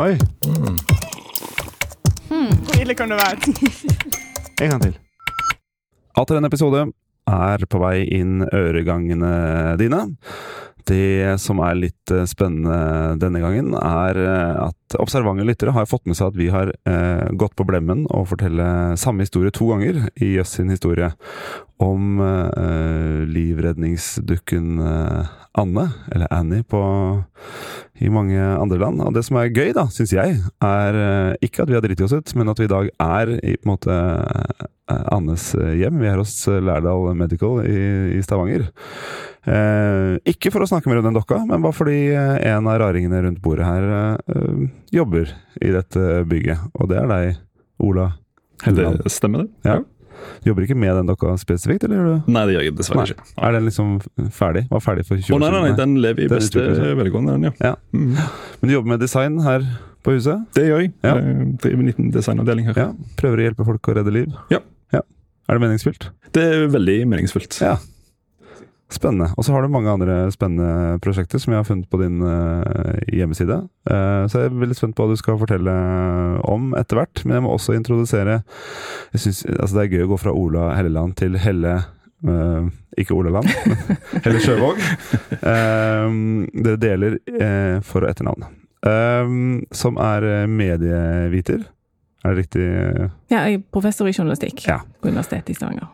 Oi, Hvor ille kan det være? en gang til. Atter en episode er på vei inn øregangene dine. Det som er litt eh, spennende denne gangen, er eh, at observante lyttere har fått med seg at vi har eh, gått på blemmen og fortelle samme historie to ganger i Jøss sin historie om livredningsdukken Anne, eller Annie på, i mange andre land. Og det som er gøy, da, syns jeg, er ikke at vi har driti oss ut, men at vi i dag er i på en måte Annes hjem. Vi er hos Lærdal Medical i, i Stavanger. Eh, ikke for å snakke mer om den dokka, men bare fordi eh, en av raringene rundt bordet her eh, jobber i dette bygget. Og det er deg, Ola Helleland. Det stemmer, det. Ja. Jobber ikke med den dokka spesifikt, eller gjør du? Nei, det gjør jeg dessverre Nei. ikke. Er den liksom ferdig? Var ferdig for 20 Å, år siden? nei, nei, den lever i beste velgående, den, ja. Ja. Mm. Men du jobber med design her på huset? Det gjør jeg. Ja. Jeg driver en liten designavdeling her. Ja. Prøver å hjelpe folk å redde liv? Ja. Er det meningsfylt? Det er veldig meningsfullt. Ja. Spennende. Og så har du mange andre spennende prosjekter som jeg har funnet på din uh, hjemmeside. Uh, så jeg er veldig spent på hva du skal fortelle om etter hvert. Men jeg må også introdusere Jeg synes, altså Det er gøy å gå fra Ola Helleland til Helle uh, Ikke Ola Land, men Helle Sjøvåg. Eh, dere deler eh, for- og etternavn. Eh, som er eh, medieviter. Er det riktig? Ja, jeg er professor i journalistikk Ja. på Universitetet i Stavanger.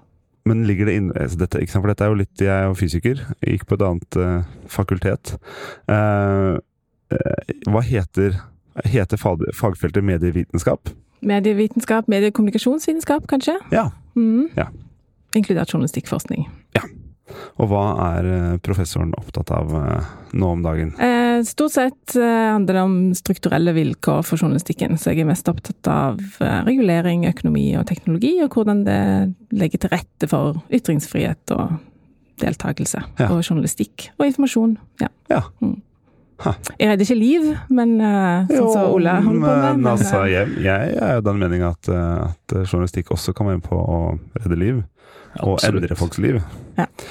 Men ligger det inne altså dette? For dette er jo litt Jeg er jo fysiker. Jeg gikk på et annet uh, fakultet. Uh, uh, hva heter Heter fag, fagfeltet medievitenskap? Medievitenskap, mediekommunikasjonsvitenskap, kanskje? Ja. Mm. Ja. Inkludert journalistikkforskning. Og hva er eh, professoren opptatt av eh, nå om dagen? Eh, stort sett handler det om strukturelle vilkår for journalistikken, så jeg er mest opptatt av regulering, økonomi og teknologi, og hvordan det legger til rette for ytringsfrihet og deltakelse. Ja. Og journalistikk og informasjon. Ja. Ja. Mm. Ha. Jeg redder ikke liv, men uh, sånn som Ole holder på med. men altså, jeg, jeg er jo den meninga at, at journalistikk også kan være med på å redde liv. Og endre folks liv.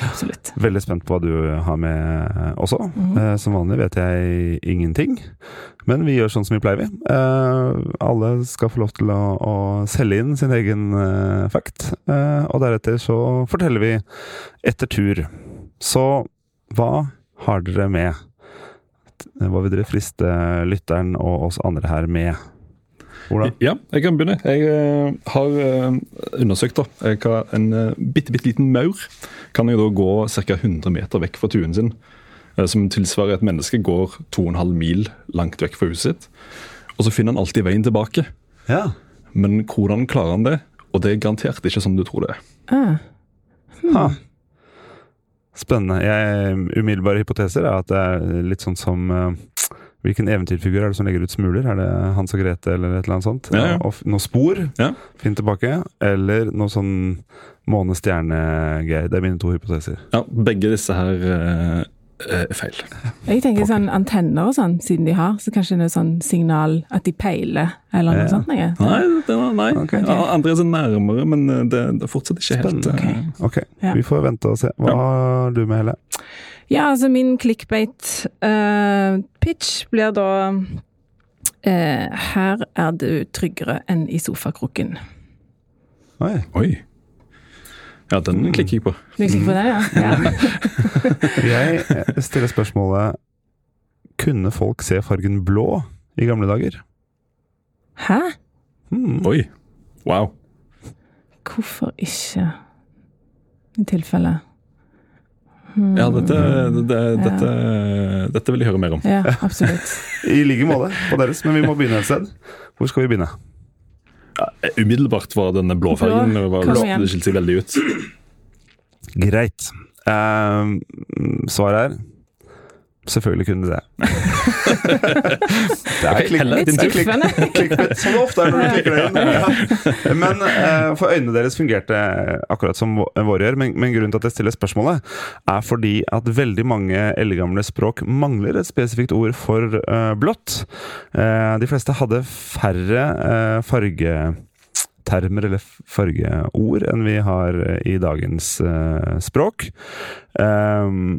absolutt. Veldig spent på hva du har med eh, også. Mhm. Eh, Som vanlig vet jeg ingenting, men vi gjør sånn som vi pleier, vi. Eh, Alle skal få lov til å, å selge inn sin egen eh, fact, eh, og deretter så forteller vi etter tur. Så hva har dere med? Hva vil dere friste lytteren og oss andre her med? Ola? Ja, jeg kan begynne. Jeg eh, har eh, undersøkt da, eh, hva en uh, bitte, bitte liten maur kan jo da gå ca. 100 meter vekk fra tuen sin. eh, som tilsvarer et menneske går 2,5 mil langt vekk fra huset sitt. Og så finner han alltid veien tilbake. Ja. Men hvordan klarer han det? Og det er garantert ikke som du tror det er. Ah. Ha. Spennende. Jeg, umiddelbare hypoteser er at det er litt sånn som eh, Hvilken eventyrfigur er det som legger ut smuler? Er det Hans og Grete eller et eller annet sånt? Ja, ja. Og noe spor? Ja. Finn tilbake. Eller noe sånn måne-stjerne-greier. Det er mine to hypoteser. Ja, Begge disse her eh, er feil. Jeg tenker sånn antenner og sånn, siden de har, så kanskje det er sånn signal at de peiler, eller noe Ja. sånt. Nei. Nei, det var, nei. Okay. Ja, andre er så nærmere, men eh, det, det er fortsatt ikke helt Spennende. eh, Ok, Ja. vi får vente og se. Hva Ja. har du med, Helle? Ja, altså min clickbait-pitch blir da uh, Her er du tryggere enn i sofakroken. Oi. Oi. Ja, den klikker jeg på. Du klikker på det, ja? ja. Jeg eh, stiller spørsmålet Kunne folk se fargen blå i gamle dager? Hæ? Mm. Oi. Wow. Hvorfor ikke? I tilfelle. Hmm. Ja, dette, det, dette, dette vil jeg høre mer om. Ja, absolutt. I like måte på deres, men vi må begynne et sted. Hvor skal vi begynne? Ja, umiddelbart var denne blåfargen Blå. var, igjen. det skilte seg veldig ut. Greit. Uh, svaret er Selvfølgelig kunne det. det er Ok, Litt skuffende. som det ofte er når du klikker det inn. Ja. Men eh, for øynene deres fungerte akkurat som vå- våre gjør. Men, men grunnen til at jeg stiller spørsmålet, er fordi at veldig mange eldgamle språk mangler et spesifikt ord for uh, blått. Uh, de fleste hadde færre uh, fargetermer eller fargeord enn vi har i dagens uh, språk. Um,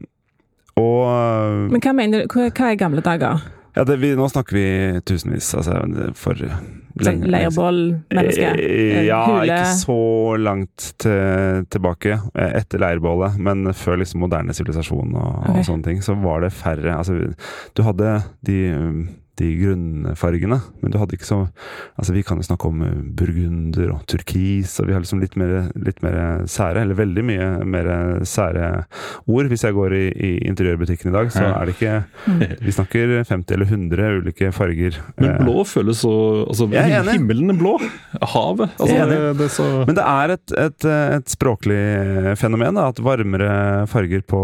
og Men hva mener du? Hva, hva er gamle dager? Ja, det, vi, nå snakker vi tusenvis, altså for Sånn leirbålmenneske? Eh, Ja, ikke så langt til, tilbake eh, etter leirbålet, men før liksom moderne sivilisasjon og, okay. og sånne ting, så var det færre Altså, du hadde de de grunnfargene, men du hadde ikke så Altså, vi kan jo snakke om eh, burgunder og turkis, og vi har liksom litt mer, litt mer sære, eller veldig mye mer sære ord. Hvis jeg går i, i interiørbutikken i dag, så er det ikke Vi snakker 50 eller 100 ulike farger. Men Eh, blå føles så altså. Himmelen er blå. Havet. Altså, det, det så Men det er et, et, et språklig fenomen, da, at varmere farger på,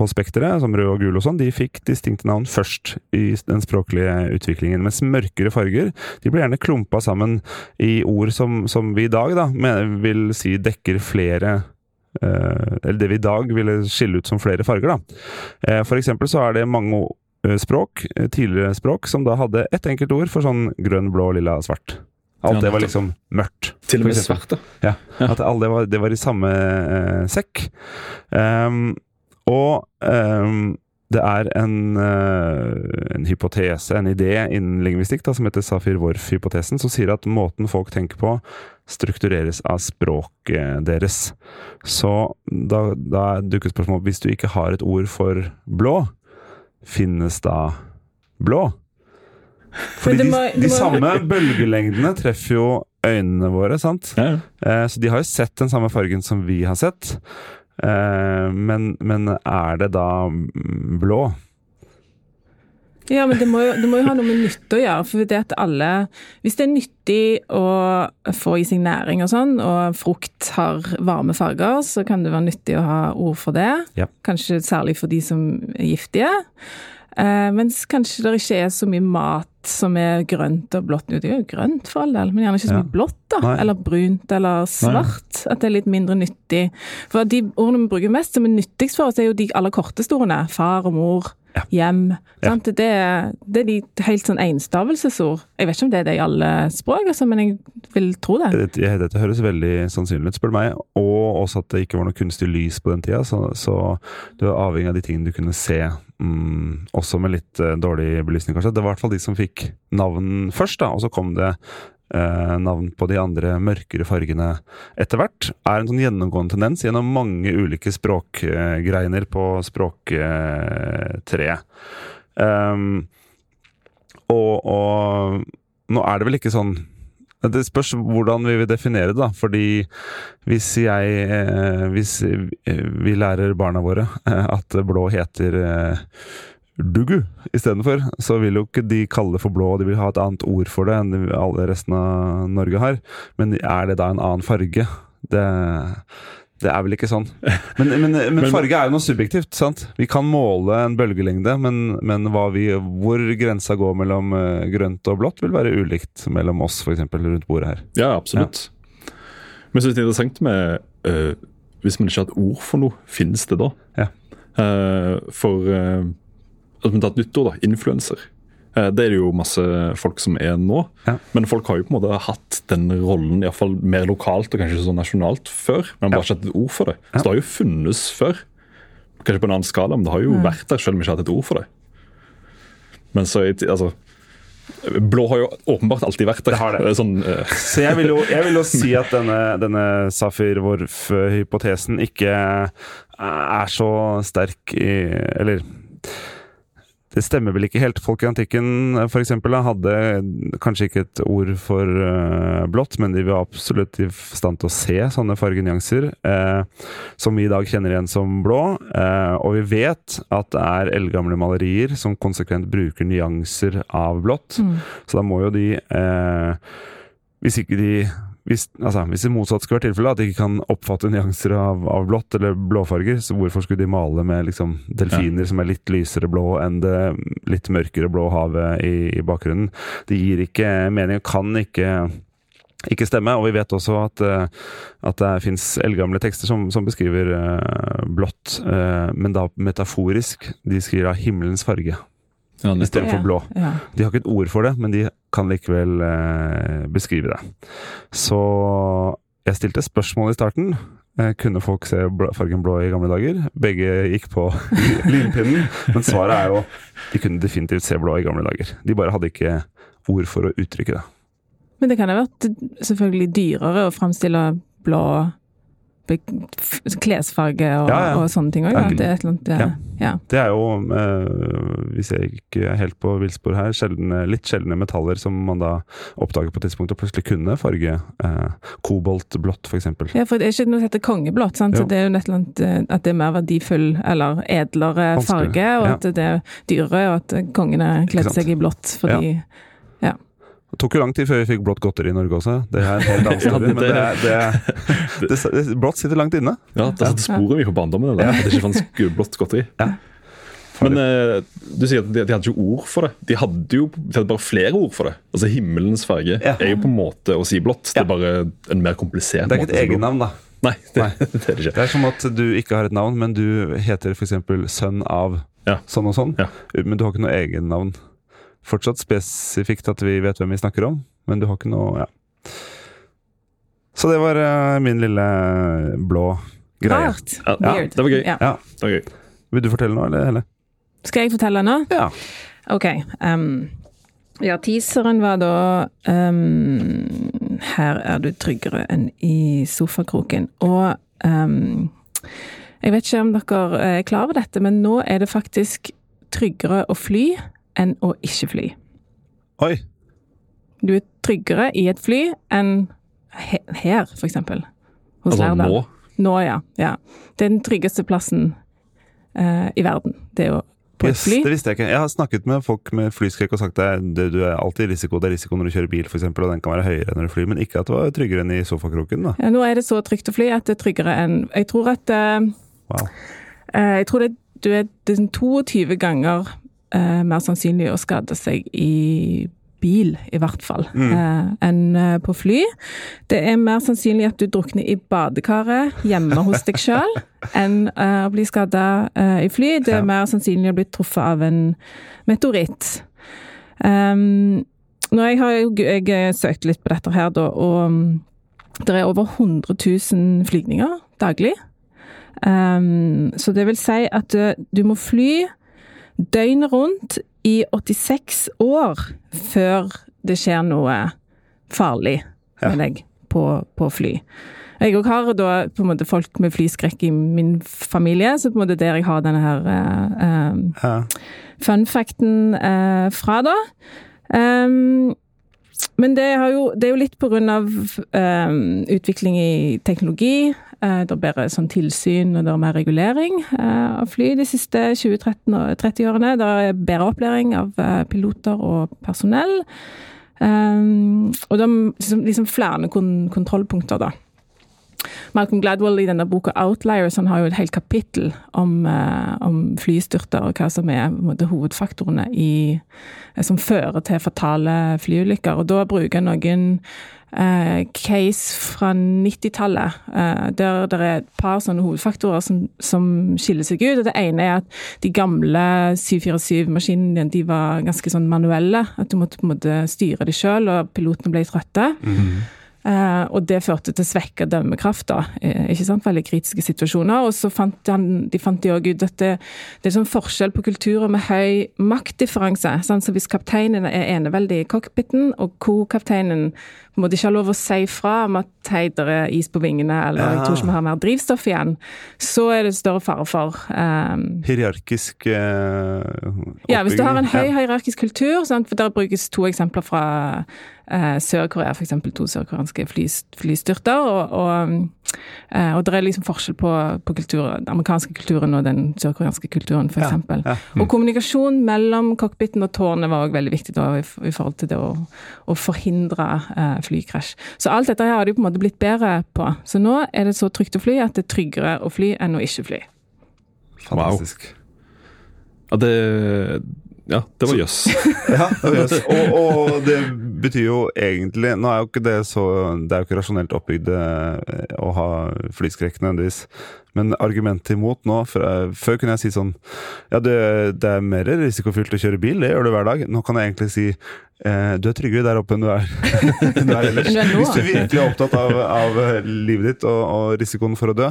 på spekteret, som rød og gul og sånn, de fikk distinkte navn først i den språklige utviklingen. Mens mørkere farger de blir gjerne klumpa sammen i ord som, som vi i dag da, mener, vil si dekker flere eh, Eller det vi i dag ville skille ut som flere farger. da. Eh, for eksempel så er det mange eh, språk, eh, tidligere språk, som da hadde ett enkelt ord for sånn grønn, blå, lilla, svart. Alt det var liksom mørkt. til og med svart, da. Ja. At alle det var, det var i samme eh, sekk. Ehm, og um, det er en, eh, en hypotese, en idé innen lingvistikk som heter Safir-Worf-hypotesen, som sier at måten folk tenker på, struktureres av språket deres. Så da, da dukker spørsmålet hvis du ikke har et ord for blå, finnes da blå? Fordi det de, de samme bølgelengdene treffer jo øynene våre, sant? Ja, ja. Eh, Så de har jo sett den samme fargen som vi har sett. Eh, Men, men er det da blå? Ja, men det må, jo, det må jo ha noe med nytte å gjøre. for det at alle, Hvis det er nyttig å få i seg næring og sånn, og frukt har varme farger, så kan det være nyttig å ha ord for det. Ja. Kanskje særlig for de som er giftige. Eh, mens kanskje det ikke er så mye mat som er grønt og blått. Det er jo grønt for all del, men gjerne ikke så Ja. mye blått, da. Nei. Eller brunt eller svart. At det er litt mindre nyttig. For de ordene vi bruker mest som er nyttigst for oss, er jo de aller korteste ordene. Far og mor, Ja. hjem. Ja. Sant? Det, det er de helt sånn enstavelsesord. Jeg vet ikke om det er det i alle språk, altså, men jeg vil tro det. Dette, dette høres veldig sannsynlig ut, spør du meg. Og også at det ikke var noe kunstig lys på den tida. Så, så du er avhengig av de tingene du kunne se, mm, også med litt eh, dårlig belysning, kanskje. Det var i hvert fall de som fikk navn først, da, og så kom det navn på de andre mørkere fargene etter hvert. Er en sånn gjennomgående tendens gjennom mange ulike språkgreiner på språktreet. Um, og, og nå er det vel ikke sånn det spørs hvordan vi vil definere det, da. Fordi hvis jeg eh, Hvis vi lærer barna våre eh, at blå heter eh, Dugu istedenfor, så vil jo ikke de kalle det for blå, og de vil ha et annet ord for det enn alle resten av Norge har. Men er det da en annen farge? Det, det er vel ikke sånn. Men, men, men farge er jo noe subjektivt, sant? Vi kan måle en bølgelengde, men, men vi, hvor grensa går mellom eh, grønt og blått, vil være ulikt mellom oss, f.eks. rundt bordet her. Ja, absolutt. Men så er det interessant med øh, Hvis man ikke har et ord for noe, finnes det da? Ja. Uh, for uh, et nytt ord, da. Influenser. Eh, det er det jo masse folk som er nå. Ja. Men folk har jo på en måte hatt den rollen i hvert fall mer lokalt og kanskje så nasjonalt før. Men bare ikke hatt et ord for det. Så det har jo funnes før. Kanskje på en annen skala, men det har jo Mm. vært der selv om vi ikke har hatt et ord for det. Men så altså Blå har jo åpenbart alltid vært der. Det har det. Sånn, uh... Så jeg vil jo, jeg vil jo si at denne, denne Safir-Worf-hypotesen ikke er så sterk i Eller det stemmer vel ikke helt. Folk i antikken for eksempel, hadde kanskje ikke et ord for uh, blått, men de var absolutt i stand til å se sånne fargenyanser, eh, som vi i dag kjenner igjen som blå. Eh, og vi vet at det er eldgamle malerier som konsekvent bruker nyanser av blått. Mm. Så da må jo de eh, Hvis ikke de hvis, altså, hvis det motsatt skulle vært tilfellet, at de ikke kan oppfatte nyanser av, av blått eller blåfarger, så hvorfor skulle de male med liksom, delfiner som er litt lysere blå enn det litt mørkere blå havet i, i bakgrunnen? Det gir ikke mening, og kan ikke ikke stemme, og vi vet også at, eh, at det fins eldgamle tekster som, som beskriver eh, blått, eh, men da metaforisk. De skriver av himmelens farge ja, istedenfor blå. Ja. De har ikke et ord for det, men de kan likevel eh, beskrive det. Så jeg stilte spørsmål i starten. Eh, kunne folk se bl- fargen blå i gamle dager? Begge gikk på limpinnen. Men svaret er jo de kunne definitivt se blå i gamle dager. De bare hadde ikke ord for å uttrykke det. Men det kan ha vært selvfølgelig dyrere å framstille blå klesfarge og, Ja, ja. og sånne ting òg. Ja. Det. Det er jo, eh, hvis jeg ikke er helt på villspor her, sjeldne, litt sjeldne metaller som man da oppdager på et tidspunkt og plutselig kunne farge eh, koboltblått, f.eks. Ja, for det er ikke noe som heter kongeblått. Sant? Så det er jo et eh, at det er mer verdifull eller edlere farge, og at det er dyrere, og at kongene kledde seg i blått fordi Det tok jo lang tid før vi fikk blått godteri i Norge også. Det er en helt annen Ja, story, det- men det, er- det, det, det, blått sitter langt inne. Ja, Det satte sporet mye på barndommen. eller? At det ikke fantes blått godteri. Ja. Men eh, du sier at de, de hadde ikke ord for det. De hadde jo de hadde bare flere ord for det. Altså Himmelens farge Ja. er jo på en måte å si blått. Det er bare en mer komplisert måte. Det er ikke et egennavn, da. Nei, det, Nei. det er det ikke. Det er som at du ikke har et navn, men du heter f.eks. sønn av Ja. sånn og sånn. Ja. Men du har ikke noe egennavn. Fortsatt spesifikt at vi vet hvem vi snakker om, men du har ikke noe Ja. Så det var uh, min lille blå greie. Ja, det var gøy. Ja. Ja. Det var gøy. Vil du fortelle noe, eller? Helle? Skal jeg fortelle nå? Ja. Ok. Um, ja, teaseren var da um, Her er du tryggere enn i sofakroken. Og um, jeg vet ikke om dere er klar over dette, men nå er det faktisk tryggere å fly enn å ikke fly. Oi! Du er tryggere i et fly enn her, for eksempel. Hos Altså Lærdal. nå. Nå, ja. ja. Det er den tryggeste plassen uh, i verden. Det er jo på et fly. det visste jeg ikke. Jeg har snakket med folk med flyskrekk og sagt at det, du er alltid i risiko. Det er risiko når du kjører bil, f.eks., og den kan være høyere når du flyr, men ikke at det var tryggere enn i sofakroken. da. Ja, nå er det så trygt å fly at det er tryggere enn Jeg tror at uh, Wow. uh, Jeg tror det, du er, er sånn 22 ganger eh, mer sannsynlig å skade seg i bil, i hvert fall, eh, enn eh, på fly. Det er mer sannsynlig at du drukner i badekaret hjemme hos deg sjøl, enn eh, å bli skada i fly. Det er Ja. mer sannsynlig å bli truffet av en meteoritt. Um, nå jeg har jeg, jeg eh, søkt litt på dette her, da, og um, det er over 100 000 flygninger daglig. Um, så det vil si at du, du må fly døgnet rundt i 86 år før det skjer noe farlig med Ja. deg på, på fly. Jeg òg har da på en måte folk med flyskrekk i min familie, så på en måte der jeg har denne her uh, uh, Ja. fun facten uh, fra, da. Um, men det, har jo, det er jo litt på grunn av ehm, utvikling i teknologi. Uh, det er bedre sånn tilsyn og det er mer regulering eh, av fly de siste 20-30 årene. Det er bedre opplæring av eh, piloter og personell. Og det er liksom, liksom flere kontrollpunkter, da. Malcolm Gladwell i denne boka 'Outliers' han har jo et helt kapittel om, eh, om flystyrter og hva som er måte, hovedfaktorene i, eh, som fører til fatale flyulykker. Og da bruker jeg noen eh, case fra 90-tallet, eh, der det er et par sånne hovedfaktorer som, som skiller seg ut. og Det ene er at de gamle 747-maskinene de var ganske sånn manuelle. At du måtte på en måte styre dem sjøl, og pilotene ble trøtte. Eh, og det førte til svekka dømmekraft, da. eh, ikke sant? Veldig kritiske situasjoner. Og så fant han, de fant de også ut at det, det er sånn forskjell på kulturer med høy maktdifferanse. Sånn, Så hvis kapteinen er eneveldig i cockpiten, og co-kapteinen må de ikke ha lov å si fra om at hei, det er is på vingene, eller jeg tror ikke vi har mer drivstoff igjen, så er det større fare for eh, Hierarkisk eh, ja, hvis du har en høy hierarkisk kultur, sant? for der brukes to eksempler fra eh, Sør-Korea, f.eks. to sørkoreanske fly, flystyrter, og, og, eh, og det er liksom forskjell på, på kultur, den amerikanske kulturen og den sørkoreanske kulturen, f.eks. Ja, ja. Og kommunikasjon mellom cockpiten og tårnet var også veldig viktig da, i, i forhold til det å, å forhindre eh, flykrasj. Så alt dette her har de på en måte blitt bedre på. Så nå er det så trygt å fly at det er tryggere å fly enn å ikke fly. Fantastisk. Ja, det, ja, det var jøss. Ja, yes. og, og det betyr jo egentlig Nå er jo ikke det så Det er jo ikke rasjonelt oppbygd eh, å ha flyskrekk nødvendigvis, Men argumentet imot nå for, Før kunne jeg si sånn Ja, det, det er mer risikofylt å kjøre bil, det gjør du hver dag. Nå kan jeg egentlig si eh, du er tryggere der oppe enn du er, enn du er ellers. Er. Hvis du virkelig er opptatt av, av livet ditt og, og risikoen for å dø,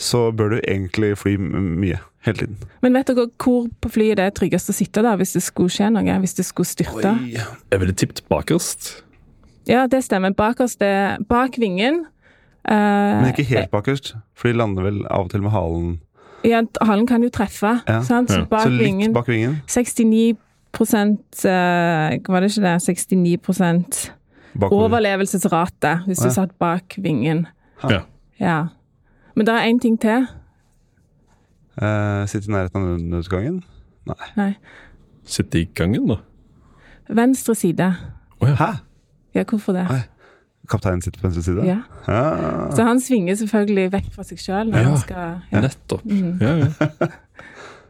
så bør du egentlig fly mye. Hele tiden. Men vet dere hvor på flyet det er tryggest å sitte da, hvis det skulle skje noe? Hvis det skulle styrte? Jeg ville tippet bakerst. Ja, det stemmer. Bakerst er bak vingen. Eh, Men ikke helt bakerst, for de lander vel av og til med halen Ja, halen kan jo treffe. Ja. Sant? Så Ja. bak Så litt bak vingen. 69% eh, Var det ikke det? 69 Bakover. overlevelsesrate hvis ja. du satt bak vingen. Ja. Ja. Men det er én ting til. Uh, Sitte i nærheten av nødutgangen. Nei. Nei. Sitte i gangen, da. Venstre side. Hæ? Ja, hvorfor det? Oi. Kapteinen sitter på venstre side? Ja. Ah. Så han svinger selvfølgelig vekk fra seg sjøl Ja. skal ja. Nettopp. Mm. Ja, ja.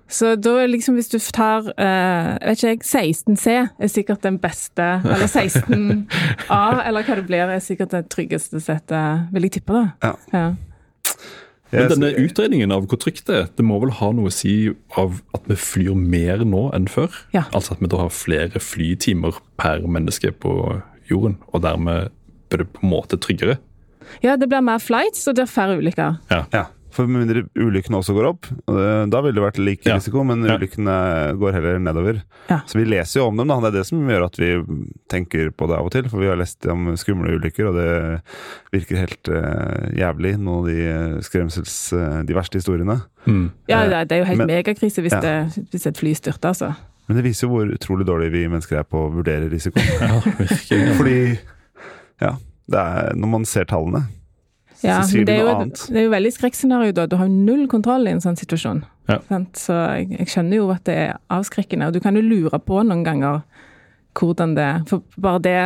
Så da er liksom hvis du tar uh, vet ikke jeg, 16C er sikkert den beste, eller 16A, eller hva det blir, er sikkert det tryggeste settet, vil jeg tippe, da. Ja. Ja. Men denne utredningen av hvor trygt det er, det må vel ha noe å si av at vi flyr mer nå enn før? Ja. Altså at vi da har flere flytimer per menneske på jorden, og dermed blir det på en måte tryggere? ja, det blir mer flights, og det er færre ulykker. Ja, for med mindre ulykkene også går opp, da ville det vært lik Ja. risiko, men Ja. ulykkene går heller nedover. Ja. Så vi leser jo om dem, da. Det er det som gjør at vi tenker på det av og til. For vi har lest om skumle ulykker, og det virker helt uh, jævlig, noen av de eh, skremsels... Uh, de verste historiene. Ja, Eh, det, det er jo helt men- megakrise hvis, Ja. det, hvis et fly styrter, altså. Men det viser jo hvor utrolig dårlig vi mennesker er på å vurdere risiko. Ja, virkelig. Fordi, ja, det er når man ser tallene, Ja, så sier men det de noe jo, annet. det er jo veldig skrekkscenario, da. Du har jo null kontroll i en sånn situasjon. Ja. Så jeg, jeg skjønner jo at det er avskrekkende, og du kan jo lure på noen ganger hvordan det For bare det,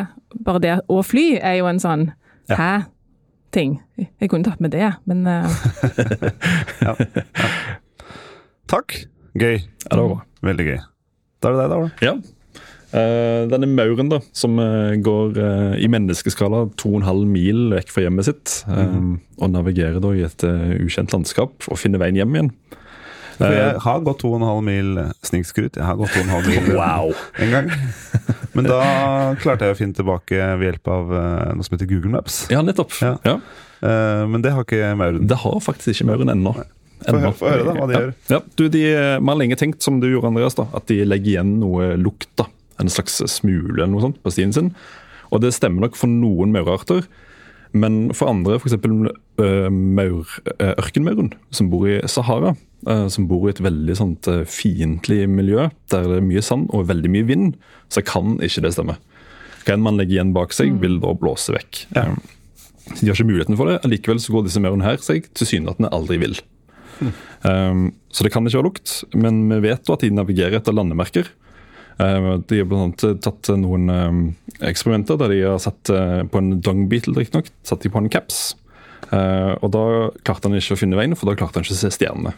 bare det å fly er jo en sånn Ja. hæ? ting. Jeg kunne tatt med det, men Takk! Gøy. Ja, det var bra. Veldig gøy. Da er det deg, da. Ola. Ja. Eh, denne mauren da, som eh, går eh, i menneskeskala 2,5 mil vekk fra hjemmet sitt, eh, og navigerer da i et ukjent landskap og finner veien hjem igjen. For jeg har gått 2,5 mil snikskryt. Jeg har gått 2,5 mil Wow. en gang. Men da klarte jeg å finne tilbake ved hjelp av noe som heter Google Maps. ja, nettopp. Ja. Ja. Men det har ikke Mauren. Det har faktisk ikke mauren ennå. Få høre- høre da, hva de ja. gjør. Ja, du, de, Vi har lenge tenkt, som du gjorde, Andreas, da, at de legger igjen noe lukt. da, En slags smule eller noe sånt på stien sin. Og det stemmer nok for noen maurarter. Men for andre, f.eks. Maur, uh, ørkenmauren, som bor i Sahara, eh, som bor i et veldig sånt fiendtlig miljø, der det er mye sand og veldig mye vind, så kan ikke det stemme. Hva enn man legger igjen bak seg, vil da blåse vekk. Ja. Eh, de har ikke muligheten for det. Likevel så går disse maurene her seg tilsynelatende aldri vill. Um, så det kan ikke være lukt, men vi vet at de navigerer etter landemerker. Uh, de har blant annet tatt noen um, eksperimenter der de har satt uh, på en dung beetle, riktignok, satt de på en caps. Og da klarte han ikke å finne veien, for da klarte han ikke å se stjernene.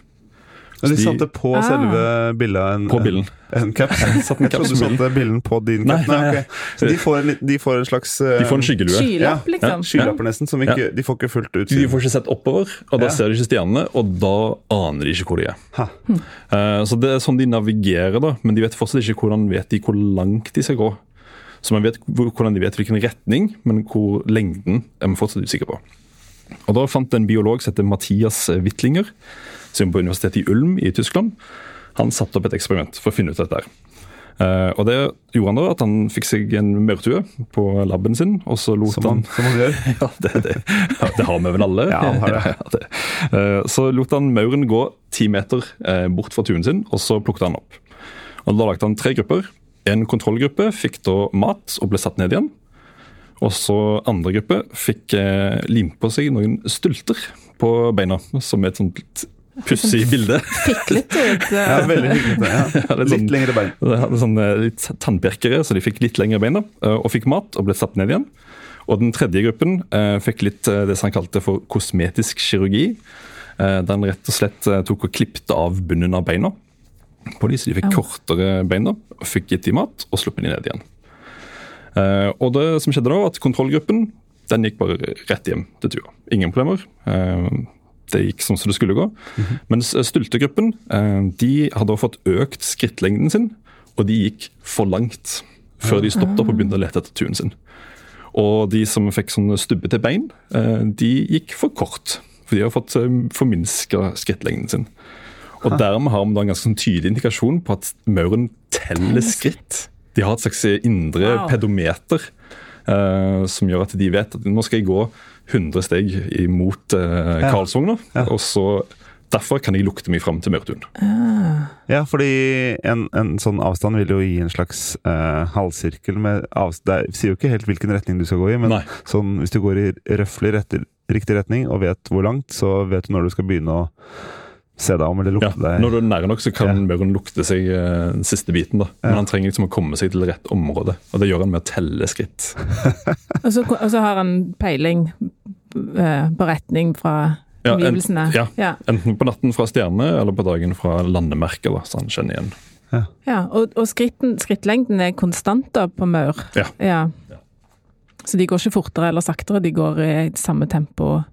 Men de de- satte på Ah. selve bildet en, På billen. en caps. Satt en caps du satte billen. på din cap? Nei, nei, nei. Okay. Så de får en, de får en slags uh, De får en skyggelue. skylapp, ja, liksom. Skylapper nesten, som ikke, de får ikke fullt ut. De får ikke sett oppover, og da Ja. ser de ikke stjernene, og da aner de ikke hvor de er. Ha. Eh, Så Det er sånn de navigerer, da, men de vet fortsatt ikke hvordan vet de hvor langt de skal gå. Så man vet hvordan de vet hvilken retning, men hvor lengden er man fortsatt usikker på. Og Da fant en biolog som heter Mathias Wittlinger, som på universitetet i Ulm i Tyskland. Han satte opp et eksperiment for å finne ut dette. her. Uh, og det gjorde han da, at han fikk seg en maurtue på laben sin, og så lot Som han han som han gjør. ja, det, det, ja, det har vi vel alle. Ja, han har det. Ja, det. Uh, Så lot han mauren gå ti meter uh, bort fra tuen sin, og så plukket han opp. Og Da lagde han tre grupper. En kontrollgruppe fikk da mat og ble satt ned igjen. Og så andre gruppe fikk eh, limt på seg noen stulter på beina, som er et sånt litt pussig bilde. Fiklete ut. eh, Ja, veldig hyggelig. Ja. Ja, litt sånn- lengre bein. De hadde sånn eh, litt tannpirkere, så de fikk litt lengre beina, eh, og fikk mat og ble satt ned igjen. Og den tredje gruppen eh, fikk litt det som han kalte for kosmetisk kirurgi. Eh, der han rett og slett eh, tok og klippte av bunnen av beina på de, så de fikk Au. kortere beina, og fikk gitt de mat og sluppet de ned igjen. Eh, og det som skjedde da, var at kontrollgruppen den gikk bare rett hjem til tua. Ingen problemer. Eh, det gikk sånn som det skulle gå. Mens eh, stultegruppen eh, de hadde fått økt skrittlengden sin, og de gikk for langt før de stoppet opp og begynte å lete etter turen sin. Og de som fikk sånne stubbete bein, eh, de gikk for kort. For de har fått forminska skrittlengden sin. Og dermed har vi da en ganske sånn tydelig indikasjon på at mauren teller skritt. De har et slags indre Wow. pedometer uh, som gjør at de vet at nå skal jeg gå 100 steg imot uh, Ja. Karlsvogna. Ja. Og så Derfor kan jeg lukte meg fram til maurtun. Ja, fordi en, en sånn avstand vil jo gi en slags uh, halvsirkel med avstand Det sier jo ikke helt hvilken retning du skal gå i, men sånn, hvis du går i røftlig rett- riktig retning og vet hvor langt, så vet du når du skal begynne å se deg om eller Ja, lukte deg. når du er nære nok, så kan Ja. mauren lukte seg eh, den siste biten. da. Men Ja. han trenger liksom å komme seg til rett område. Og det gjør han med å telle skritt. Og så, og så har han peiling eh, på retning fra Ja, en- omgivelsene. ja. ja. Enten på natten fra stjerne eller på dagen fra landemerket, da, så han kjenner igjen. Ja, og, og skritten, skrittlengden er konstant da på maur. Ja. Ja. Ja. Så de går ikke fortere eller saktere, de går i samme tempo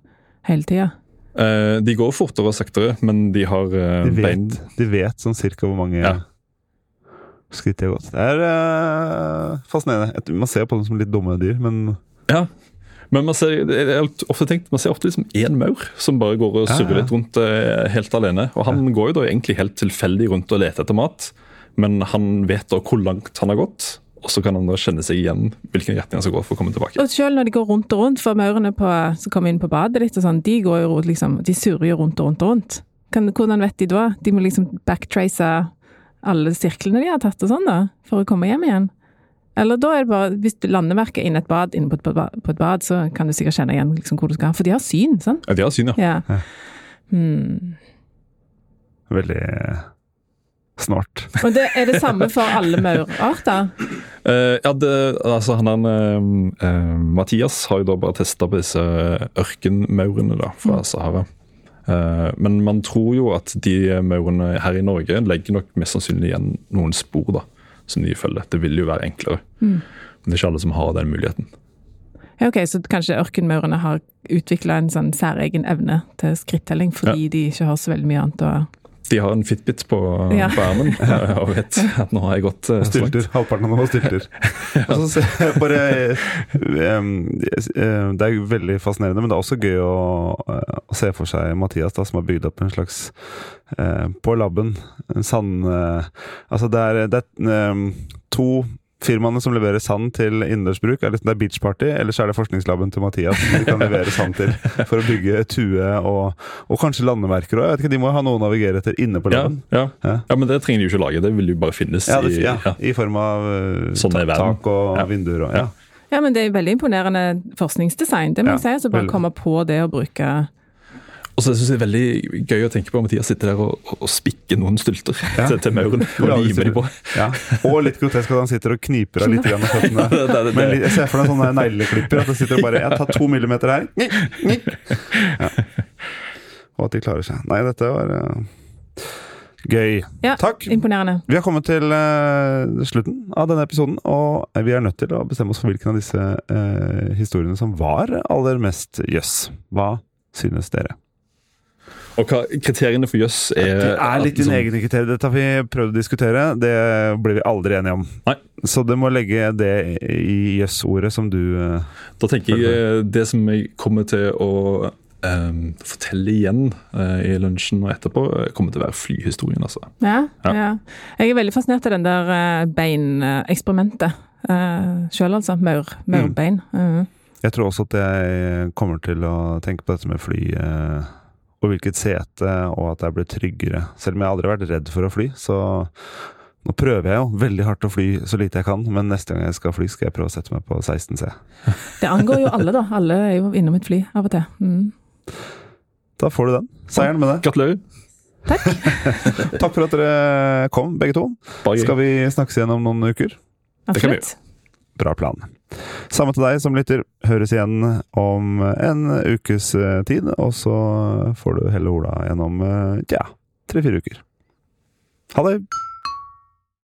hele tida. Eh, de går fortere og saktere, men de har uh, De bein de vet sånn cirka hvor mange Ja. skritt de har gått. Det er uh, fascinerende. Man ser på dem som litt dumme dyr, men Ja. Men man ser, jeg har ofte tenkt, man ser ofte liksom én maur som bare går og surrer litt rundt helt alene. Og han går jo da egentlig helt tilfeldig rundt og leter etter mat, men han vet da hvor langt han har gått. Og så kan han da kjenne seg igjen hvilken retning han skal gå for å komme tilbake. Og selv når de går rundt og rundt, for maurene som kommer inn på badet ditt og sånn, de går jo rundt, liksom, de surrer jo rundt og rundt og rundt. Kan, hvordan vet de da? De må liksom backtrace alle sirklene de har tatt og sånn da, for å komme hjem igjen. Eller da er det bare, hvis du landemerker inn et bad, inne på et, bad, på et bad, så kan du sikkert kjenne igjen liksom hvor du skal. For de har syn, sant? Ja, de har syn, ja. Ja. Ja. Hmm. veldig snart. Og det, er det samme for alle maurarter? Uh, ja, det, altså han der, eh, eh, Mathias har jo da bare testa på disse ørkenmaurene da, fra Mm. Sahara. Uh, men man tror jo at de maurene her i Norge legger nok mest sannsynlig igjen noen spor da, som de følger. Det vil jo være enklere. Mm. Men det er ikke alle som har den muligheten. Ja, ok, Så kanskje ørkenmaurene har utvikla en sånn særegen evne til skrittelling fordi de ikke har så veldig mye annet å De har en Fitbit på, Ja. på ermen eh, og vet at nå har jeg gått uh, langt. Stylter. Halvparten av dem har stylter. Og så bare eh, Det er veldig fascinerende, men det er også gøy å, eh, å se for seg Mathias, da, som har bygd opp en slags uh, På laben. En sand Uh, Altså, det er, det er um, to Firmaene som leverer sand til innendørsbruk, er, liksom, det er Beach Party, eller så er det forskningslaben til Mathias som de kan levere sand til for å bygge tue og, og kanskje landemerker òg. Jeg vet ikke, De må jo ha noe å navigere etter inne på Ja, laben. ja. Ja. ja, men det trenger de jo ikke lage. Det vil jo bare finnes Ja, det, i. I form av eh, Sånn tak og Ja. vinduer og ja. Ja, men det er veldig imponerende forskningsdesign. Det må Ja, jeg si. Altså bare veldig. komme på det å bruke Og så synes jeg det er veldig gøy å tenke på at Mathias sitter der og, og, og spikker noen stylter Ja. til, til mauren og limer de på. Ja. Og litt grotesk at han sitter og kniper av litt grann med føttene. Det, det, det, Men litt- jeg ser for deg sånne sånn negleklipper. At det sitter og bare Jeg tar to millimeter her. Nik, nik. Ja. Og at de klarer seg. Nei, dette var eh, gøy. Ja, Takk. imponerende. Vi har kommet til uh, slutten av denne episoden, og vi er nødt til å bestemme oss for hvilken av disse uh, historiene som var aller mest jøss. Hva synes dere? Og hva kriteriene for jøss er Det er litt dine liksom- egne kriterier. Dette har vi prøvd å diskutere. Det blir vi aldri enige om. Nei. Så du må legge det i jøss-ordet som du eh, Da tenker jeg eh, det som jeg kommer til å um, fortelle igjen uh, i lunsjen og etterpå, kommer til å være flyhistorien. altså. Ja, Ja. ja. Jeg er veldig fascinert av den der eh, beineksperimentet uh, sjøl, altså. Maur, maurbein. Mhm. Jeg tror også at jeg kommer til å tenke på dette med fly eh, og hvilket sete, og at jeg blir tryggere. Selv om jeg aldri har vært redd for å fly, så nå prøver jeg jo veldig hardt å fly så lite jeg kan, men neste gang jeg skal fly, skal jeg prøve å sette meg på 16C. Det angår jo alle, da. Alle er jo innom et fly av og til. Mm. Da får du den. Seieren med det. Gratulerer. Takk Takk for at dere kom, begge to. Skal vi snakkes igjen om noen uker? Det kan vi gjøre. Bra plan. Samme til deg som lytter. Høres igjen om en ukes eh, tid, og så får du helle Ola gjennom eh, ja, tre-fire uker. Ha det!